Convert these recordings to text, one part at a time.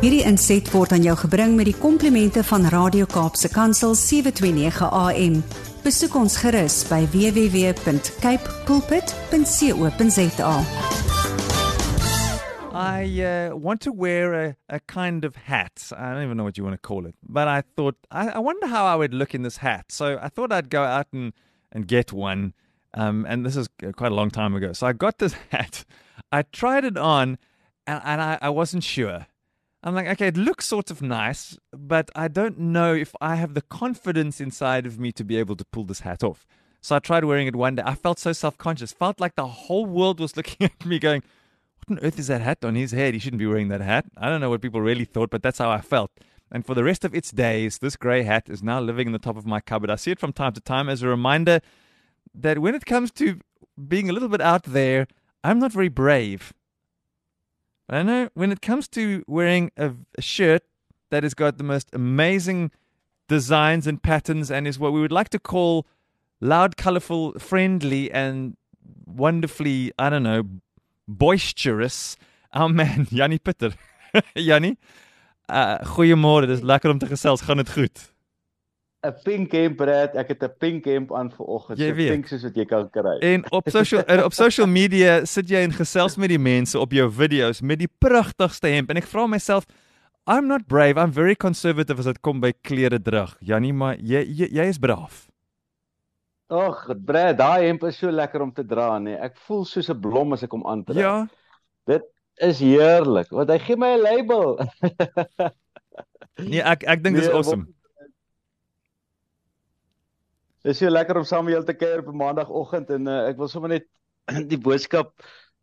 Hierdie inset word aan jou gebring met die komplimente van Radio Kaapse Kansel 729 AM. Besoek ons gerus by www.cape. I uh, want to wear a, a kind of hat. I don't even know what you want to call it. But I thought, I, I wonder how I would look in this hat. So I thought I'd go out and, and get one. Um, and this is quite a long time ago. So I got this hat. I tried it on and, and I, I wasn't sure. I'm like, okay, it looks sort of nice, but I don't know if I have the confidence inside of me to be able to pull this hat off. So I tried wearing it one day. I felt so self conscious, felt like the whole world was looking at me going, What on earth is that hat on his head? He shouldn't be wearing that hat. I don't know what people really thought, but that's how I felt. And for the rest of its days, this grey hat is now living in the top of my cupboard. I see it from time to time as a reminder that when it comes to being a little bit out there, I'm not very brave. I know when it comes to wearing a, a shirt that has got the most amazing designs and patterns and is what we would like to call loud, colorful, friendly, and wonderfully, I don't know, boisterous, our man, Jannie Pitter. Jannie, uh, goeiemôre, dis lekker om te gesels, gaan dit goed? 'n pink hemp red. Ek het 'n pink hemp aan vanoggend. Jy so weet. pink soos wat jy kan kry. En op social en op social media sit jy en gesels met die mense op jou video's met die pragtigste hemp en ek vra myself I'm not brave, I'm very conservative as dit kom by klere drag. Jannie, maar jy jy, jy is braaf. Ag, Brad, daai hemp is so lekker om te dra, nee. Ek voel soos 'n blom as ek hom aantrek. Ja. Dit is heerlik. Want hy gee my 'n label. Nee, ek ek dink dis Nee, awesome. Dit is so lekker om saam met julle te kuier op 'n maandagooggend en uh, ek wil sommer net die boodskap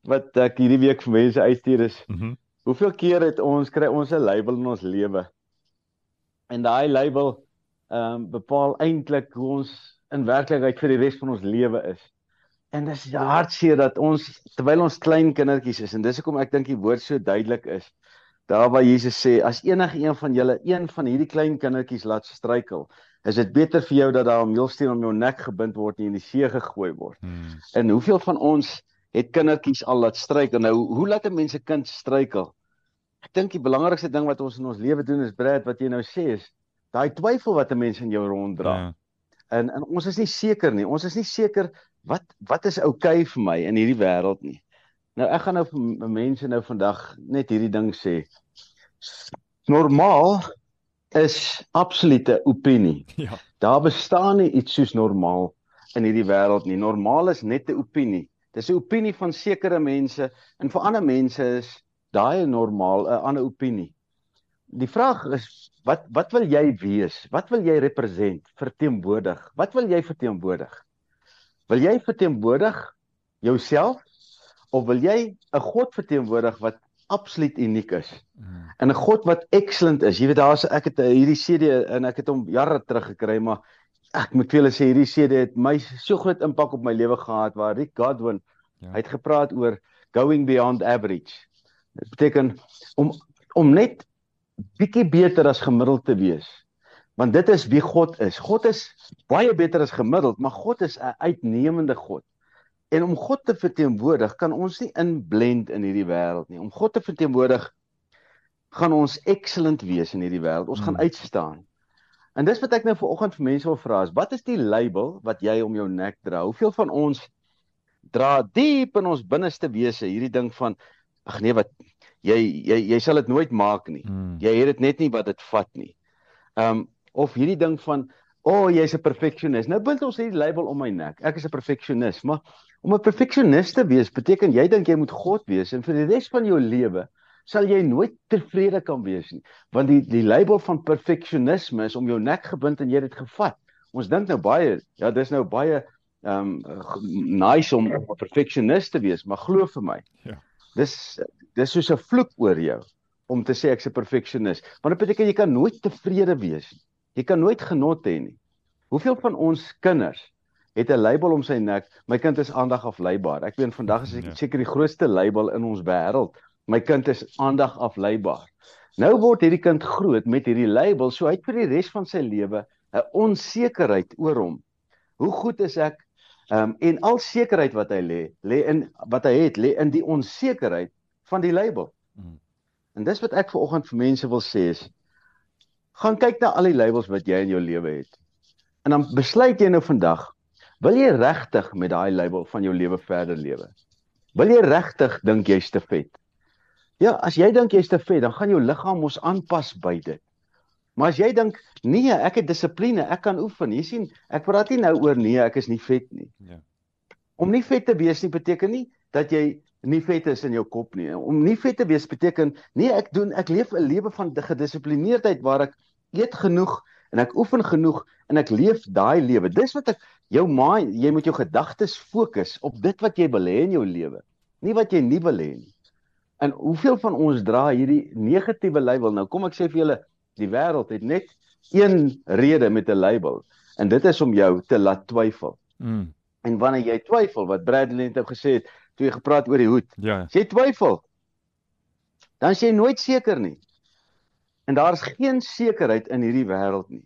wat ek hierdie week vir mense uitstuur is. Mhm. Hoeveel keer het ons kry ons 'n label in ons lewe? En daai label ehm um, bepaal eintlik hoe ons in werklikheid vir die res van ons lewe is. En dis hartseer dat ons terwyl ons klein kindertjies is en dis hoekom ek dink die woord so duidelik is. Daar waar Jesus sê as enige een van julle een van hierdie klein kindertjies laat struikel, is dit beter vir jou dat daar 'n meelsteen om jou nek gebind word en in die see gegooi word. Hmm. En hoeveel van ons het kindertjies al laat struikel? Nou, hoe laat 'n mens 'n kind struikel? Ek dink die belangrikste ding wat ons in ons lewe doen is Brad wat jy nou sê is daai twyfel wat 'n mens in jou ronddra. Ja. En en ons is nie seker nie. Ons is nie seker wat wat is oukei okay vir my in hierdie wêreld nie. Nou ek gaan nou vir mense nou vandag net hierdie ding sê. Normaal is absolute opinie. Ja. Daar bestaan nie iets soos normaal in hierdie wêreld nie. Normaal is net 'n opinie. Dis 'n opinie van sekere mense en vir ander mense is daai normaal 'n ander opinie. Die vraag is wat wat wil jy wees? Wat wil jy represent, verteenwoordig? Wat wil jy verteenwoordig? Wil jy verteenwoordig jouself of wil jy 'n God verteenwoordig wat absoluut uniek is? Hmm. en 'n God wat excellent is. Jy weet daar's ek het eh, hierdie CD en ek het hom jare terug gekry, maar ek moet vir julle sê hierdie CD het my so groot impak op my lewe gehad waar Rick Godwin Ja. hy het gepraat oor going beyond average. Dit beteken om om net bietjie beter as gemiddeld te wees. Want dit is wie God is. God is baie beter as gemiddeld, maar God is 'n uitnemende God. En om God te verteenwoordig, kan ons nie inblend in hierdie wêreld nie. Om God te verteenwoordig gaan ons excellent wees in hierdie wêreld. Ons Hmm. gaan uitstaan. En dis wat ek nou vanoggend vir mense wil vra is, wat is die label wat jy om jou nek dra? Hoeveel van ons dra diep in ons binneste wese hierdie ding van ag nee wat jy jy jy sal dit nooit maak nie. Hmm. Jy het dit net nie wat dit vat nie. Um of hierdie ding van o, oh, jy's 'n perfeksionis. Nou bind ons hierdie label om my nek. Ek is 'n perfeksionis, maar om 'n perfeksionis te wees beteken jy dink jy moet God wees en vir die res van jou lewe sal jy nooit tevrede kan wees nie. Want die die label van perfeksionisme is om jou nek gebind en jy het dit gevat. Ons dink nou baie, ja, dis nou baie um nice om 'n perfeksionis te wees, maar glo vir my. Ja. Dis dis soos 'n vloek oor jou om te sê ek's 'n perfeksionis. Want dit beteken jy kan nooit tevrede wees nie. Jy kan nooit genot hê nie. Hoeveel van ons kinders het 'n label om sy nek, my kind is aandag afleibaar. Ek weet vandag is Ja. ek seker die grootste label in ons wêreld. My kind is aandag afleibaar. Nou word hierdie kind groot met hierdie label, so hy het vir die res van sy lewe 'n onsekerheid oor hom. Hoe goed is ek? Ehm um, en al sekerheid wat hy lê, lê in wat hy het, lê in die onsekerheid van die label. Mm. En dis wat ek vanoggend vir mense wil sê is gaan kyk na al die labels wat jy in jou lewe het. En dan besluit jy nou vandag, wil jy regtig met daai label van jou lewe verder lewe? Wil jy regtig dink jy's te vet? Ja, as jy dink jy's te vet, dan gaan jou liggaam mos aanpas by dit. Maar as jy dink, nee, ek het dissipline, ek kan oefen. Jy sien, ek praat nie nou oor nee, ek is nie vet nie. Ja. Om nie vet te wees nie beteken nie dat jy nie vet is in jou kop nie. Om nie vet te wees beteken nee, ek doen ek leef 'n lewe van gedissiplineerdheid waar ek eet genoeg en ek oefen genoeg en ek leef daai lewe. Dis wat ek jou mind, jy moet jou gedagtes fokus op dit wat jy wil hê in jou lewe, nie wat jy nie wil hê nie. En hoeveel van ons dra hierdie negatiewe label? Nou kom ek sê vir julle, Die wêreld het net een rede met 'n label en dit is om jou te laat twyfel. Mm. En wanneer jy twyfel, wat Bradley net nou gesê het, toe jy gepraat oor die hoed. Ja. As jy twyfel, dan is jy nooit seker nie. En daar's geen sekerheid in hierdie wêreld nie.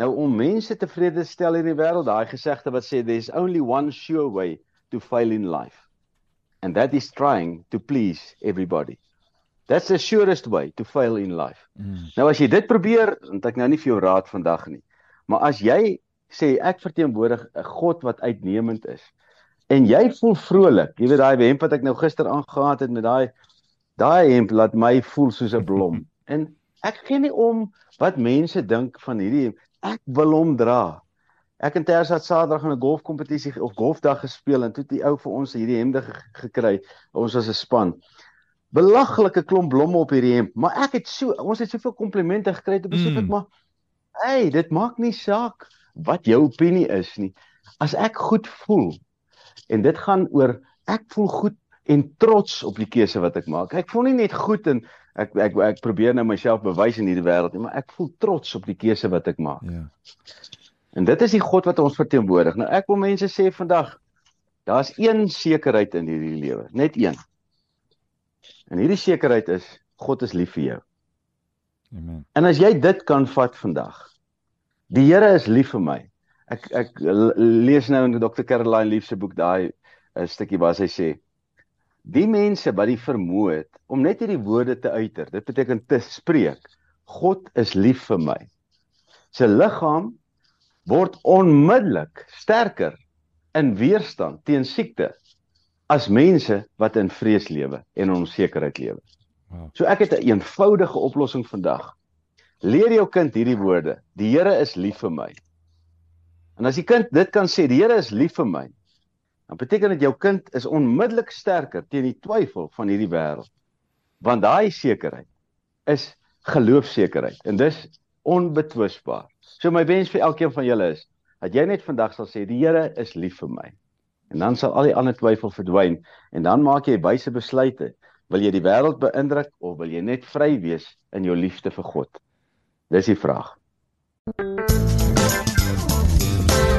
Nou om mense tevrede te stel in die wêreld, daai gesegde wat sê there's only one sure way to fail in life. And that is trying to please everybody. That's the surest way to fail in life. Mm. Nou as jy dit probeer, want ek nou nie vir jou raad vandag nie. Maar as jy sê ek verteenwoordig 'n God wat uitnemend is en jy voel vrolik, jy weet daai hemp wat ek nou gister aangegaan het met daai daai hemp laat my voel soos 'n blom. en ek gee nie om wat mense dink van hierdie. Ek wil hom dra. Ek en Tersa het Saterdag in 'n golfkompetisie of golfdag gespeel en toe het die ou vir ons hierdie hemde gekry. Ons was 'n span belaglike klomp blomme op hierdie hemp, maar ek het so ons het soveel komplimente gekry te besef ek mm. maar hey, dit maak nie saak wat jou opinie is nie. As ek goed voel en dit gaan oor ek voel goed en trots op die keuse wat ek maak. Ek voel nie net goed en ek ek ek probeer nou myself bewys in hierdie wêreld nie, maar ek voel trots op die keuse wat ek maak. Ja. En dit is die God wat ons verteenwoordig. Nou ek wil mense sê vandag daar's een sekerheid in hierdie lewe, net een. En hierdie sekerheid is God is lief vir jou. Amen. En as jy dit kan vat vandag. Die Here is lief vir my. Ek ek lees nou in Dr. Caroline Leaf se boek daai 'n eh, stukkie waar sy sê die mense wat die vermoë het om net hierdie woorde te uiter. Dit beteken te spreek. God is lief vir my. Sy liggaam word onmiddellik sterker in weerstand teen siekte as mense wat in vrees lewe en onsekerheid lewe. So ek het 'n eenvoudige oplossing vandag. Leer jou kind hierdie woorde: Die Here is lief vir my. En as die kind dit kan sê, die Here is lief vir my, dan beteken dit jou kind is onmiddellik sterker teen die twyfel van hierdie wêreld. Want daai sekerheid is geloofsekerheid en dis onbetwisbaar. So my wens vir elkeen van julle is dat jy net vandag sal sê die Here is lief vir my. En dan sal al die ander twyfel verdwyn en dan maak jy wyse besluite. Wil jy die wêreld beïndruk of wil jy net vry wees in jou liefde vir God? Dis die vraag.